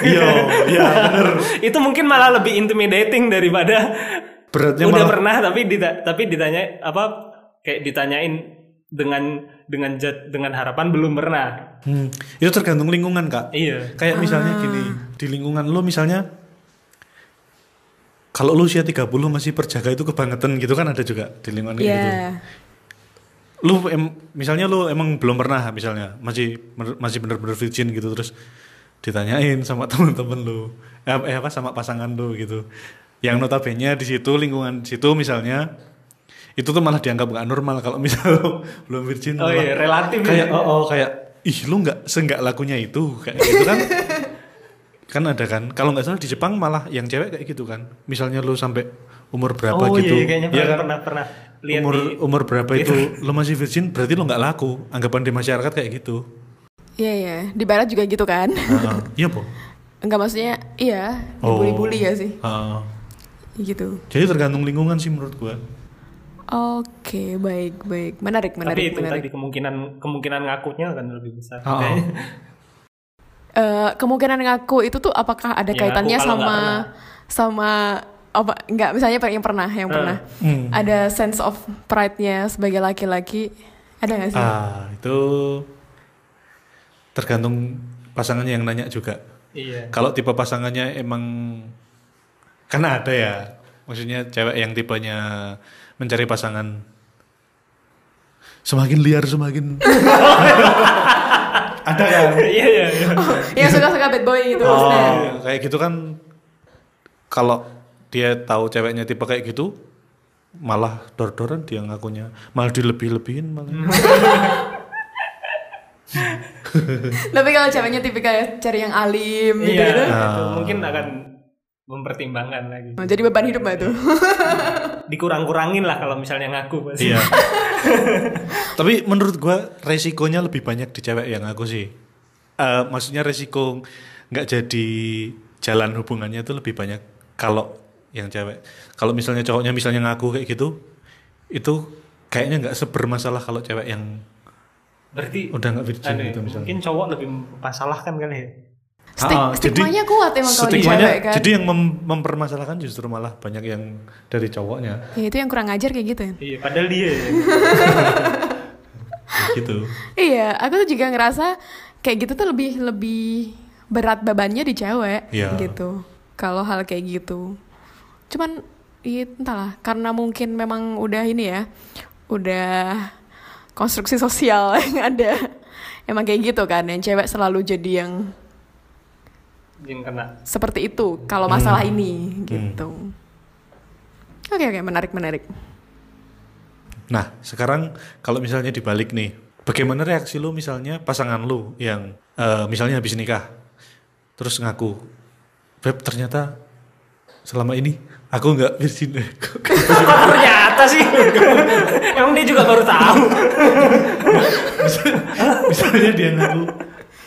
Iya, iya bener. Itu mungkin malah lebih intimidating daripada Beratnya udah malah pernah tapi dita tapi ditanya apa kayak ditanyain dengan dengan jad- dengan harapan belum pernah. Hmm, itu tergantung lingkungan kak. Iya. Kayak misalnya gini, di lingkungan lu misalnya kalau lu usia 30 masih perjaga itu kebangetan gitu kan ada juga di lingkungan kayak gitu. Iya. Lu em- misalnya lu emang belum pernah misalnya masih masih bener-bener virgin gitu terus ditanyain sama temen-temen lu eh, eh, apa sama pasangan lu gitu. Yang notabene di situ lingkungan situ misalnya itu tuh malah dianggap nggak normal kalau misal lu belum virgin Oh iya, relatif kayak ya. oh, oh kayak ih lu nggak seenggak lakunya itu kayak gitu kan kan ada kan kalau nggak salah di Jepang malah yang cewek kayak gitu kan misalnya lu sampai umur berapa oh gitu iya, kayaknya Iya pernah, kan? pernah pernah lihat umur di umur berapa itu lu masih virgin berarti lu nggak laku anggapan di masyarakat kayak gitu Iya, iya. Di barat juga gitu kan? Heeh. iya po Enggak maksudnya, iya. Oh. Dibully-bully ya sih? Heeh. Gitu. jadi tergantung lingkungan sih menurut gua Oke, baik, baik. Menarik, tapi menarik, itu menarik. tadi kemungkinan kemungkinan ngakunya akan lebih besar Oh. Kayaknya. Eh, kemungkinan ngaku itu tuh apakah ada Ya, kaitannya sama sama apa enggak misalnya yang pernah yang pernah Hmm. ada sense of pride-nya sebagai laki-laki ada nggak sih? ah itu tergantung pasangannya yang nanya juga iya Kalau tipe pasangannya emang karena ada ya, maksudnya cewek yang tipenya mencari pasangan semakin liar semakin ada kan? iya iya iya. yang suka-suka bad boy gitu maksudnya. Oh, kayak gitu kan kalau dia tahu ceweknya tipe kayak gitu malah dor-doran dia ngakunya malah dilebih-lebihin malah Tapi kalau ceweknya tipikal cari yang alim gitu, iya gitu. itu mungkin akan mempertimbangkan lagi Oh, jadi beban hidup nggak tuh? dikurang-kurangin lah kalau misalnya ngaku pasti Iya. Tapi menurut gua resikonya lebih banyak di cewek yang aku sih. Eh, maksudnya resiko nggak jadi jalan hubungannya itu lebih banyak kalau yang cewek. Kalau misalnya cowoknya misalnya ngaku kayak gitu, itu kayaknya nggak sebermasalah kalau cewek yang berarti udah nggak virgin anu ya, gitu misalnya. mungkin cowok lebih masalahkan kali ya Stik- Ah, stigmanya kuat emang kalau di cewek kan. Jadi yang mem- mempermasalahkan justru malah banyak yang dari cowoknya Ya itu yang kurang ajar kayak gitu ya. iya padahal dia ya. gitu. Iya, aku tuh juga ngerasa kayak gitu tuh lebih lebih berat bebannya di cewek Iya. gitu. Kalau hal kayak gitu. Cuman ya entahlah, karena mungkin memang udah ini ya, udah konstruksi sosial yang ada. Emang kayak gitu kan, yang cewek selalu jadi yang yang kena seperti itu kalau masalah ini gitu. Oke oke, menarik menarik. Nah, sekarang kalau misalnya dibalik nih, bagaimana reaksi lu misalnya pasangan lu yang eh, misalnya habis nikah, terus ngaku, Beb ternyata selama ini aku nggak virgin. kok ternyata sih emang dia juga baru tahu misalnya dia ngaku,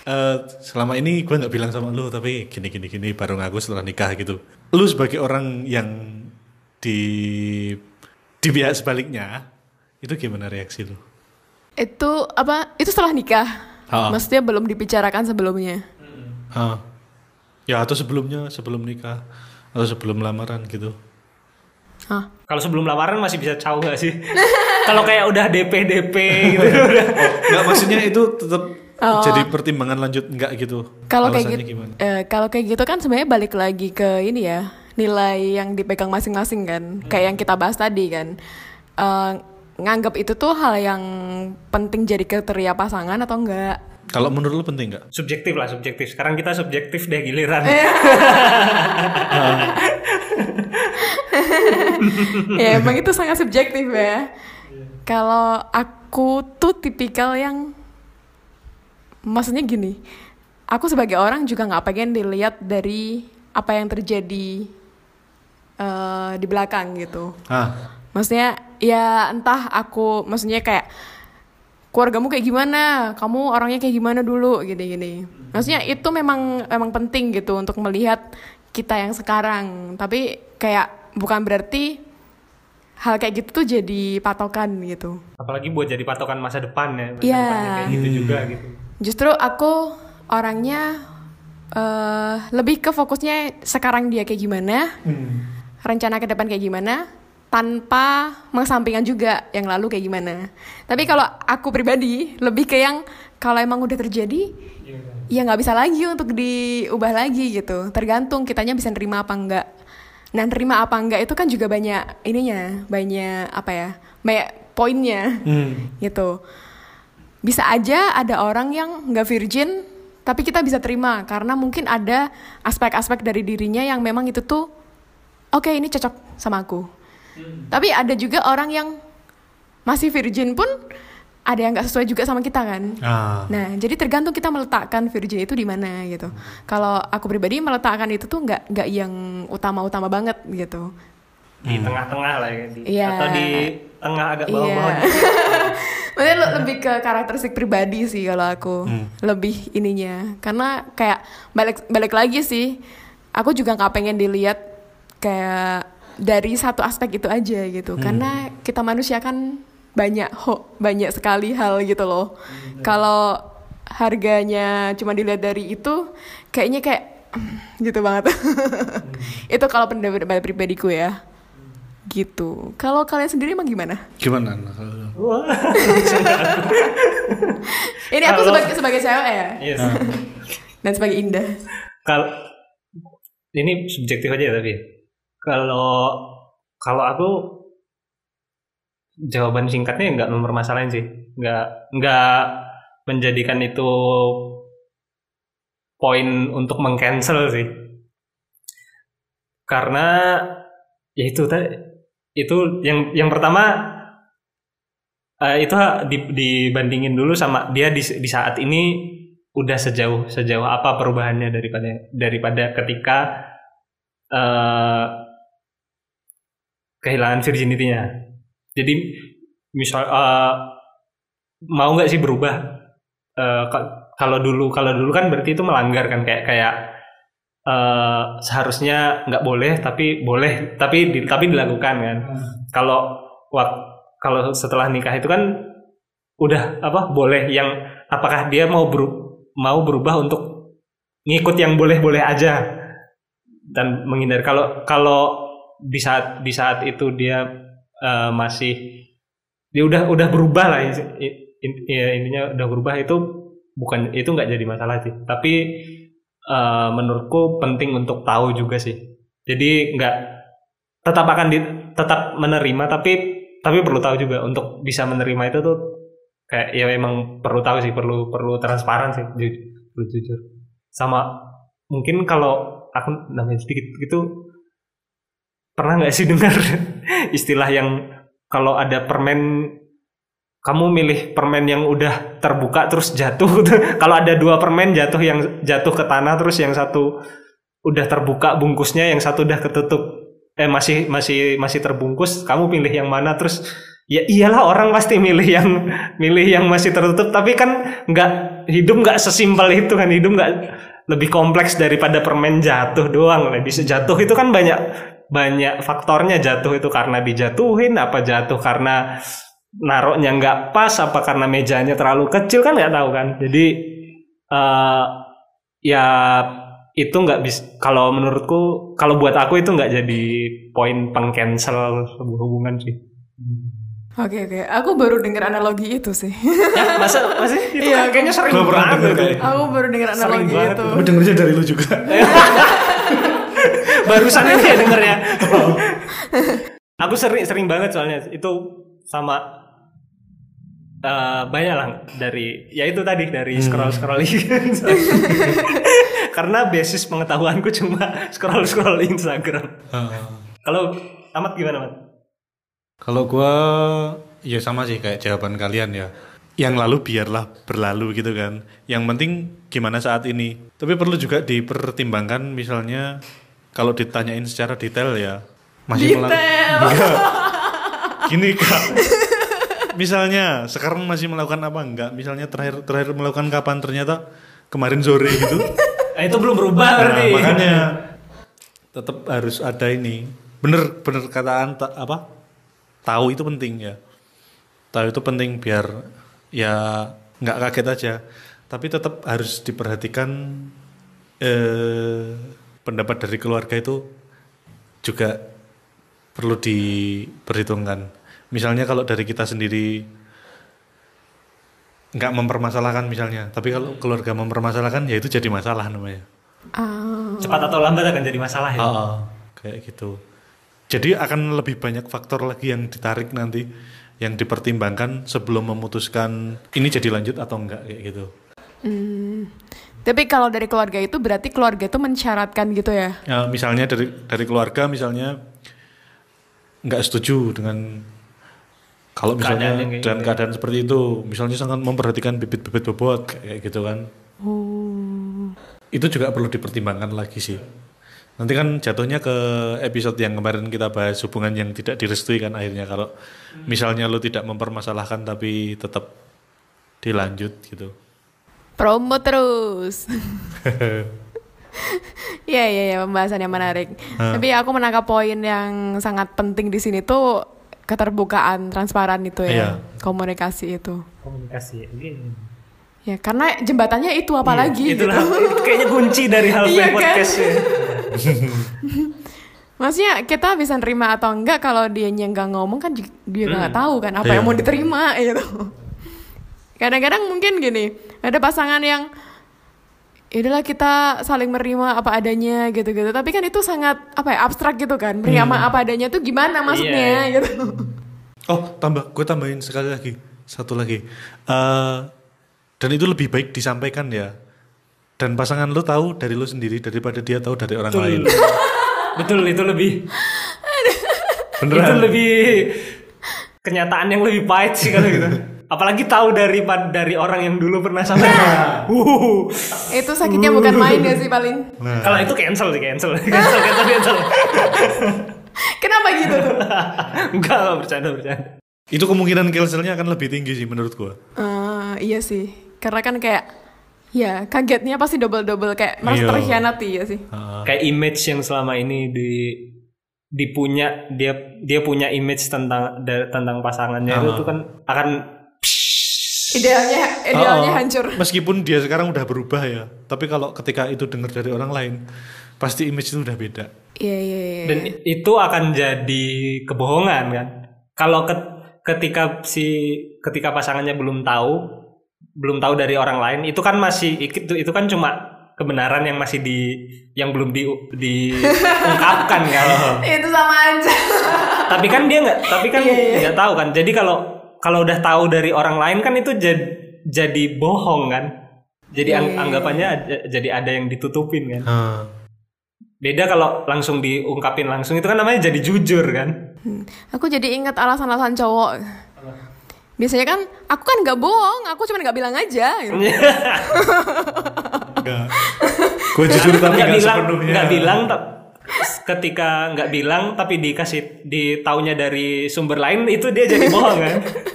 "Eh, selama ini gue nggak bilang sama lu, tapi gini gini gini baru ngaku setelah nikah gitu. Lu sebagai orang yang di di pihak sebaliknya, itu gimana reaksi lu? Itu apa? Itu setelah nikah. Ah. Maksudnya belum dibicarakan sebelumnya. Ah. Ya atau sebelumnya sebelum nikah atau sebelum lamaran gitu. Hah? kalau sebelum lamaran masih bisa caw gak sih kalau kayak udah DP DP gitu udah Enggak maksudnya itu tetap Oh. jadi pertimbangan lanjut enggak gitu. Kalau kayak gitu, gimana? eh, kalau kayak gitu kan sebenarnya balik lagi ke ini ya nilai yang dipegang masing-masing kan, kayak yang kita bahas tadi kan, Eh, nganggap itu tuh hal yang penting jadi kriteria pasangan atau enggak Kalau menurut lu penting nggak? subjektif lah subjektif sekarang kita subjektif deh giliran ya emang itu sangat subjektif ya. Kalau aku tuh tipikal yang maksudnya gini, aku sebagai orang juga nggak pengen dilihat dari apa yang terjadi eh, di belakang gitu. Ah, Maksudnya ya entah aku maksudnya kayak keluargamu kayak gimana, kamu orangnya kayak gimana dulu gini-gini. Maksudnya itu memang memang penting gitu untuk melihat kita yang sekarang. Tapi kayak bukan berarti hal kayak gitu tuh jadi patokan gitu. apalagi buat jadi patokan masa depan ya masa Iya. depannya kayak gitu juga gitu Justru aku orangnya eh lebih ke fokusnya sekarang dia kayak gimana, rencana ke depan kayak gimana, tanpa mengesampingkan juga yang lalu kayak gimana. Tapi kalau aku pribadi lebih ke yang kalau emang udah terjadi, ya nggak bisa lagi untuk diubah lagi gitu. Tergantung kitanya bisa nerima apa enggak. Nah nerima apa enggak itu kan juga banyak ininya, banyak apa ya, banyak poinnya hmm. gitu. Bisa aja ada orang yang nggak virgin, tapi kita bisa terima karena mungkin ada aspek-aspek dari dirinya yang memang itu tuh oke ini cocok sama aku. Tapi ada juga orang yang masih virgin pun ada yang nggak sesuai juga sama kita kan. Ah, Nah, jadi tergantung kita meletakkan virgin itu di mana gitu. Kalau aku pribadi meletakkan itu tuh nggak nggak yang utama-utama banget gitu. di tengah-tengah lah ya di, Iya. atau di tengah agak bawah-bawah Iya. gitu. Maksudnya le- lebih ke karakteristik pribadi sih kalau aku lebih ininya karena kayak balik balik lagi sih aku juga nggak pengen dilihat kayak dari satu aspek itu aja gitu. Karena kita manusia kan banyak ho banyak sekali hal gitu loh. Kalau harganya cuma dilihat dari itu kayaknya kayak gitu banget. Itu kalau pendapat pribadiku ya. Gitu. Kalau kalian sendiri emang gimana? Gimana? Nah. Ini aku sebagai sebagai cewek ya? Yes. dan sebagai Indah. Kalau ini subjektif aja ya, tapi kalau kalau aku jawaban singkatnya nggak mempermasalahin sih, nggak nggak menjadikan itu poin untuk mengcancel sih, karena ya itu itu yang yang pertama eh, itu di- dibandingin dulu sama dia di, di saat ini udah sejauh sejauh apa perubahannya daripada daripada ketika eh, kehilangan virginity-nya. Jadi misal eh, mau nggak sih berubah? Ka- kalau dulu kalau dulu kan berarti itu melanggar kan kayak kayak eh, seharusnya nggak boleh tapi boleh tapi di- tapi dilakukan kan. Kalau wak- kalau setelah nikah itu kan udah apa boleh yang apakah dia mau beru- mau berubah untuk ngikut yang boleh-boleh aja dan menghindar kalau kalau di saat di saat itu dia eh, masih dia udah udah berubah lah ya, intinya udah berubah itu bukan itu nggak jadi masalah sih. Tapi eh, menurutku penting untuk tahu juga sih. Jadi nggak tetap akan di, tetap menerima tapi tapi perlu tahu juga. Untuk bisa menerima itu tuh kayak ya emang perlu tahu sih perlu perlu transparan sih ju- perlu jujur. Sama mungkin kalau aku namanya sedikit gitu pernah nggak sih dengar istilah yang kalau ada permen kamu milih permen yang udah terbuka terus jatuh kalau ada dua permen jatuh yang jatuh ke tanah terus yang satu udah terbuka bungkusnya yang satu udah ketutup. Eh masih masih masih terbungkus kamu pilih yang mana? Terus ya iyalah orang pasti milih yang milih yang masih tertutup. Tapi kan nggak hidup nggak sesimpel itu kan. Hidup nggak lebih kompleks daripada permen jatuh doang. Bisa jatuh itu kan banyak banyak faktornya jatuh itu karena dijatuhin apa jatuh karena naroknya nggak pas apa karena mejanya terlalu kecil kan nggak tahu kan jadi eh ya itu nggak bisa kalau menurutku kalau buat aku itu nggak jadi poin pengcancel sebuah hubungan sih Oke oke, aku baru dengar analogi itu sih. ya masa masih itu Iya, kayaknya sering banget denger itu. kayak aku baru dengar Sering analogi banget itu. Tapi dengernya dari lu juga. barusan ini ya dengernya aku sering sering banget soalnya itu sama eh, banyak lah dari ya itu tadi dari scroll scrolling karena basis pengetahuanku cuma scroll scroll Instagram Heeh. kalau amat gimana mat Kalau gua ya sama sih kayak jawaban kalian ya. Yang lalu biarlah berlalu gitu kan. Yang penting gimana saat ini. Tapi perlu juga dipertimbangkan misalnya kalau ditanyain secara detail ya masih Detail. Enggak. Gini kak. Misalnya sekarang masih melakukan apa enggak? Misalnya terakhir terakhir melakukan kapan ternyata kemarin sore gitu. Eh, itu belum berubah Nah, berarti makanya tetap harus ada ini. Bener bener kataan ta- apa? Tahu itu penting ya. Tahu itu penting biar ya nggak kaget aja. Tapi tetap harus diperhatikan eh, pendapat dari keluarga itu juga perlu diperhitungkan. Misalnya kalau dari kita sendiri nggak mempermasalahkan misalnya, tapi kalau keluarga mempermasalahkan ya itu jadi masalah namanya. Ah, cepat atau lambat akan jadi masalah ya Ah, kayak gitu. Jadi akan lebih banyak faktor lagi yang ditarik nanti yang dipertimbangkan sebelum memutuskan ini jadi lanjut atau enggak kayak gitu. hmm. Tapi kalau dari keluarga itu berarti keluarga itu mensyaratkan gitu ya? Ya, misalnya dari dari keluarga misalnya nggak setuju dengan kalau misalnya Keadaan dan gitu ya. keadaan seperti itu, misalnya sangat memperhatikan bibit-bibit bobot kayak gitu kan. Oh. Itu juga perlu dipertimbangkan lagi sih. Nanti kan jatuhnya ke episode yang kemarin kita bahas hubungan yang tidak direstui kan akhirnya kalau misalnya lo tidak mempermasalahkan tapi tetap dilanjut gitu. Promo terus. Iya iya iya pembahasan yang menarik. Tapi aku menangkap poin yang sangat penting di sini tuh keterbukaan, transparan itu ya, Iya. komunikasi itu. komunikasi Oke. Ya karena jembatannya itu apalagi itulah gitu. itu kayaknya kunci dari hal Iya kan? podcast ya. Maksudnya kita bisa nerima atau enggak kalau dia nggak ngomong kan dia nggak tahu kan apa Iya. yang mau diterima gitu. Kadang-kadang mungkin gini, ada pasangan yang itulah kita saling menerima apa adanya gitu-gitu. Tapi kan itu sangat apa ya abstrak gitu kan. Menerima apa adanya tuh gimana maksudnya Iya, gitu. Oh tambah, gue tambahin sekali lagi satu lagi. Eh, dan itu lebih baik disampaikan ya. Dan pasangan lo tahu dari lo sendiri daripada dia tahu dari orang lain. betul itu lebih itu Beneran. lebih kenyataan yang lebih pahit sih kalau gitu apalagi tahu dari dari orang yang dulu pernah sama uh itu sakitnya bukan main ya sih paling. Nah, kalau itu cancel sih cancel cancel cancel cancel Kenapa gitu tuh? enggak enggak bercanda bercanda itu kemungkinan cancelnya akan lebih tinggi sih menurut gue. Eh, iya sih. Karena kan kayak ya kagetnya pasti double-double kayak merasa Iya. terkhianati ya sih. kayak image yang selama ini di dipunya dia dia punya image tentang da- tentang pasangannya itu tuh kan akan Idealnya idealnya Oh, hancur. Meskipun dia sekarang udah berubah ya, tapi kalau ketika itu dengar dari orang lain, pasti image itu udah beda. Iya iya iya. dan itu akan jadi kebohongan kan kalau ke- ketika si ketika pasangannya belum tahu belum tahu dari orang lain itu kan masih itu itu kan cuma kebenaran yang masih di yang belum di diungkapkan kan Itu sama aja. tapi kan dia nggak tapi kan nggak tahu kan jadi kalau kalau udah tahu dari orang lain kan itu jadi jadi bohong kan jadi ang- anggapannya ada- jadi ada yang ditutupin kan beda kalau langsung diungkapin langsung itu kan namanya jadi jujur kan Hmm. Aku jadi ingat alasan-alasan cowok. Biasanya kan aku kan nggak bohong, aku cuma nggak bilang aja. gitu. Enggak. gue jujur tapi nggak bilang sepenuhnya. nggak bilang ketika nggak bilang tapi dikasih ditaunya dari sumber lain itu dia jadi bohong kan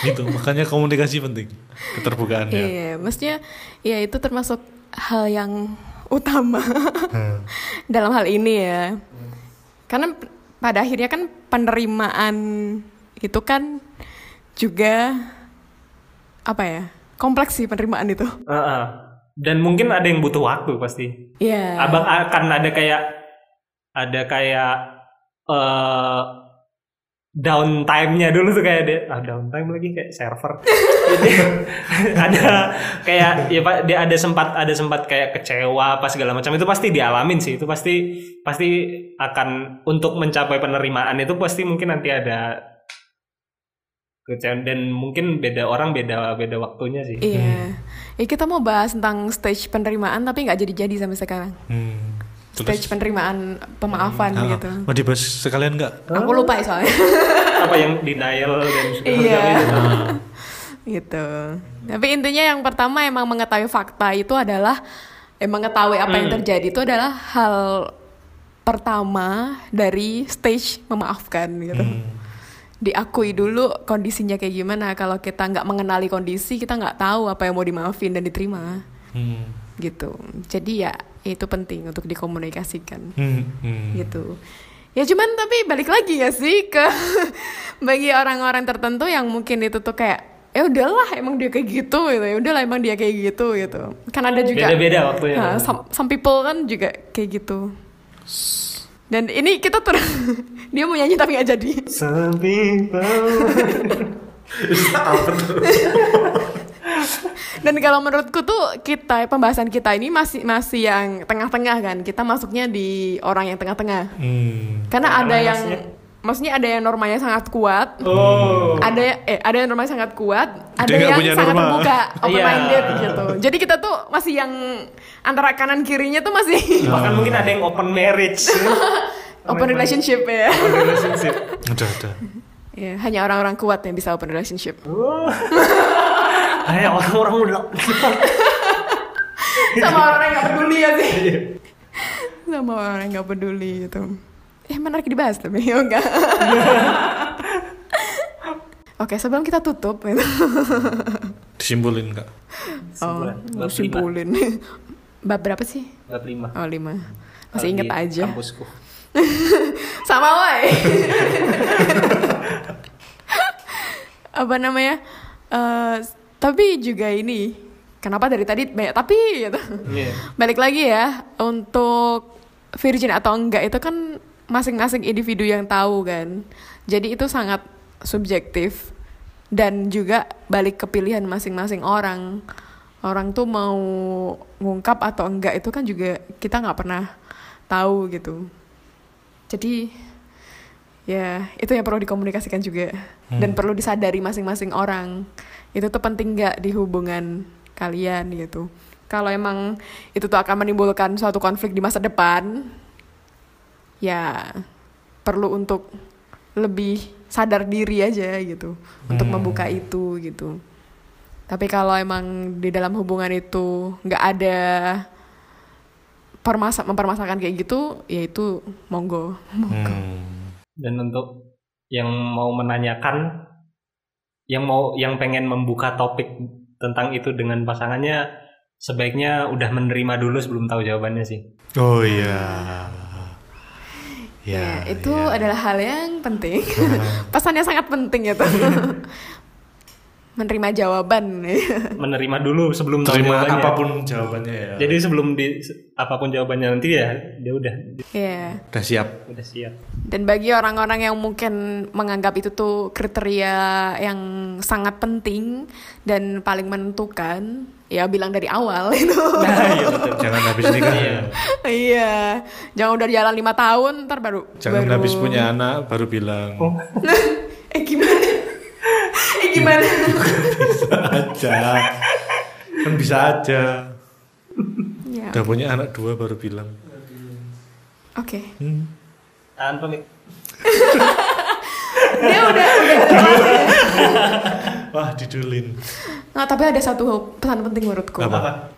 Gitu, makanya komunikasi penting, keterbukaannya. Iya, maksudnya ya itu termasuk hal yang utama Hmm. dalam hal ini ya. Karena pada akhirnya kan penerimaan itu kan juga apa ya? Kompleks sih penerimaan itu. Heeh. dan mungkin ada yang butuh waktu pasti Iya. abang akan ada kayak ada kayak eh downtime-nya dulu tuh kayak ada ah downtime lagi kayak server Jadi, ada kayak ya pak dia ada sempat ada sempat kayak kecewa apa segala macam itu pasti dialamin sih itu pasti pasti akan untuk mencapai penerimaan itu pasti mungkin nanti ada Kecewa- dan mungkin beda orang beda beda waktunya sih Iya. Ya, kita mau bahas tentang stage penerimaan tapi nggak jadi-jadi sampai sekarang. Hmm. Stage penerimaan pemaafan Ah, gitu. Mau dibahas sekalian nggak? Aku lupa ya soalnya. apa yang denial dan segala Iya. macam itu. gitu. Tapi intinya yang pertama emang mengetahui fakta itu adalah emang mengetahui apa yang terjadi itu adalah hal pertama dari stage memaafkan gitu. Diakui dulu kondisinya kayak gimana. Kalau kita nggak mengenali kondisi, kita nggak tahu apa yang mau dimaafin dan diterima Hmm. Gitu. Jadi ya itu penting untuk dikomunikasikan Hmm. Hmm. gitu. Ya cuman tapi balik lagi ya sih ke bagi orang-orang tertentu yang mungkin itu tuh kayak ya udahlah emang dia kayak gitu gitu ya udahlah emang dia kayak gitu gitu kan ada juga Beda-beda waktunya. Nah, some, some people kan juga kayak gitu dan ini kita tuh dia mau nyanyi tapi nggak jadi Some people dan kalau menurutku tuh kita pembahasan kita ini masih masih yang tengah-tengah kan kita masuknya di orang yang tengah-tengah Hmm. karena ada Karena yang maksudnya- maksudnya ada yang normanya sangat kuat Oh. ada eh ada yang normanya sangat kuat ada Dia yang punya sangat norma. terbuka open minded Iya. gitu jadi kita tuh masih yang antara kanan kirinya tuh masih Bahkan mungkin ada yang open marriage. open relationship ya Open relationship. Ada ada. ya hanya orang-orang kuat yang bisa open relationship Kayak orang-orang udah sama orang yang nggak peduli ya sih Iya. sama orang yang nggak peduli gitu eh menarik dibahas tapi ya enggak Oke, sebelum kita tutup, gitu. Disimpulin kak. oh, mau Bab lima. simpulin. Bab berapa sih? Bab lima. Oh, lima. Masih Kalau inget aja. Kampusku. Sama woi. Apa namanya? Eh, tapi juga ini, kenapa dari tadi banyak tapi gitu. Iya. Balik lagi ya, untuk virgin atau enggak itu kan masing-masing individu yang tahu kan. Jadi itu sangat subjektif dan juga balik ke pilihan masing-masing orang. Orang tuh mau ngungkap atau enggak itu kan juga kita nggak pernah tahu gitu. Jadi ya itu yang perlu dikomunikasikan juga dan perlu disadari masing-masing orang. Itu tuh penting nggak di hubungan kalian gitu. Kalau emang itu tuh akan menimbulkan suatu konflik di masa depan, ya perlu untuk lebih sadar diri aja gitu untuk membuka itu gitu. Tapi kalau emang di dalam hubungan itu nggak ada permasa mempermasalahkan kayak gitu, ya itu monggo. Hmm. Dan untuk yang mau menanyakan, yang mau yang pengen membuka topik tentang itu dengan pasangannya, sebaiknya udah menerima dulu sebelum tahu jawabannya sih. Oh iya. Ya, Ya, itu ya. adalah hal yang penting. Pesannya sangat penting itu. Menerima jawaban. Menerima dulu sebelum Terima jawabannya. apa pun jawabannya ya. Jadi sebelum di apa pun jawabannya nanti ya, dia udah ya. udah siap. udah siap. Dan bagi orang-orang yang mungkin menganggap itu tuh kriteria yang sangat penting dan paling menentukan, ya bilang dari awal itu. Nah, iya betul. Jangan habis nikah. Iya. iya, jangan udah jalan lima tahun, ntar baru. Jangan baru... habis punya anak baru bilang. eh gimana? Eh gimana? Bisa aja. Kan bisa aja. ya, Udah punya anak dua baru bilang. oke. Hmm. Tahan pamit. Dia udah udah. Wah didulin. Nah, tapi ada satu pesan penting menurutku. Apa?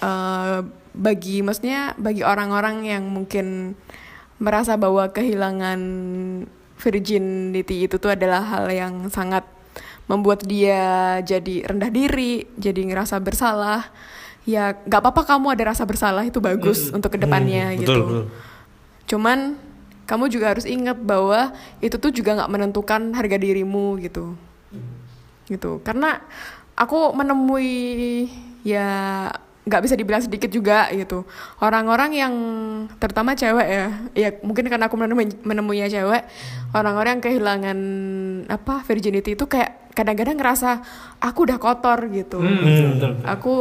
Eh, bagi maksudnya bagi orang-orang yang mungkin merasa bahwa kehilangan virginity itu tuh adalah hal yang sangat membuat dia jadi rendah diri, jadi ngerasa bersalah. Ya, nggak apa-apa kamu ada rasa bersalah itu bagus untuk ke depannya Hmm, gitu. Betul, betul. Cuman kamu juga harus ingat bahwa itu tuh juga nggak menentukan harga dirimu gitu. Gitu. Karena aku menemui ya nggak bisa dibilang sedikit juga gitu. Orang-orang yang terutama cewek ya. Ya mungkin karena aku menemui menemuinya cewek, orang-orang yang kehilangan apa virginity itu kayak kadang-kadang ngerasa aku udah kotor gitu. Hmm, betul. Aku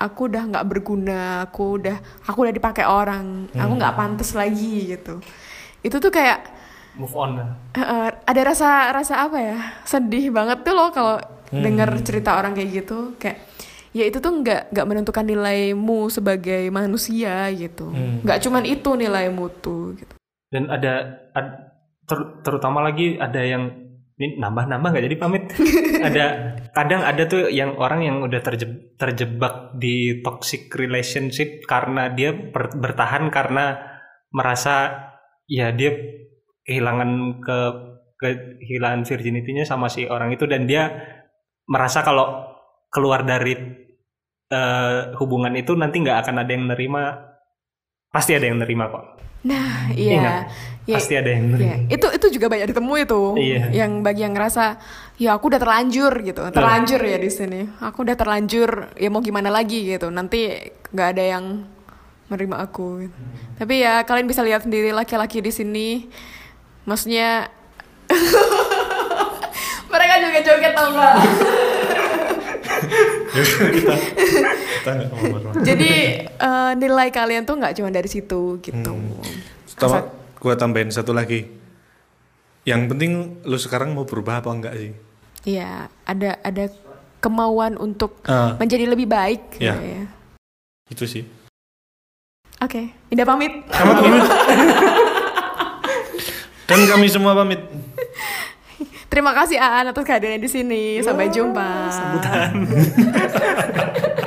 aku udah nggak berguna, aku udah aku udah dipakai orang, aku nggak pantas lagi gitu. Itu tuh kayak move on Eh, ada rasa rasa apa ya sedih banget tuh loh kalau dengar cerita orang kayak gitu. Kayak ya itu tuh nggak nggak menentukan nilaimu sebagai manusia gitu. Nggak cuman itu nilaimu tuh gitu. Dan ada ad- ter- terutama lagi ada yang ini nambah-nambah nggak jadi pamit? Ada kadang ada tuh yang orang yang udah terje- terjebak di toxic relationship karena dia ber- bertahan karena merasa ya dia kehilangan ke kehilangan virginity-nya sama si orang itu dan dia merasa kalau keluar dari eh, hubungan itu nanti nggak akan ada yang nerima pasti ada yang nerima kok. Nah Iya. Iya. ya, pasti ada yang nerima. Ya. itu itu juga banyak ditemui tuh. Iya. yang bagi yang ngerasa ya aku udah terlanjur gitu. Terlanjur ya di sini. Aku udah terlanjur ya mau gimana lagi gitu. Nanti nggak ada yang menerima aku gitu. tapi ya kalian bisa lihat sendiri laki-laki di sini. Maksudnya mereka juga joget tau kita kita nggak mau marah. jadi eh, nilai kalian tuh nggak cuma dari situ gitu Sama gua tambahin satu lagi. Yang penting lu sekarang mau berubah apa enggak sih? Iya, ada ada kemauan untuk Ah. menjadi lebih baik. Gitu ya. Itu sih. Oke, Indah pamit. Dan kami semua pamit. Terima kasih Aan atas kehadirannya di sini. Sampai jumpa.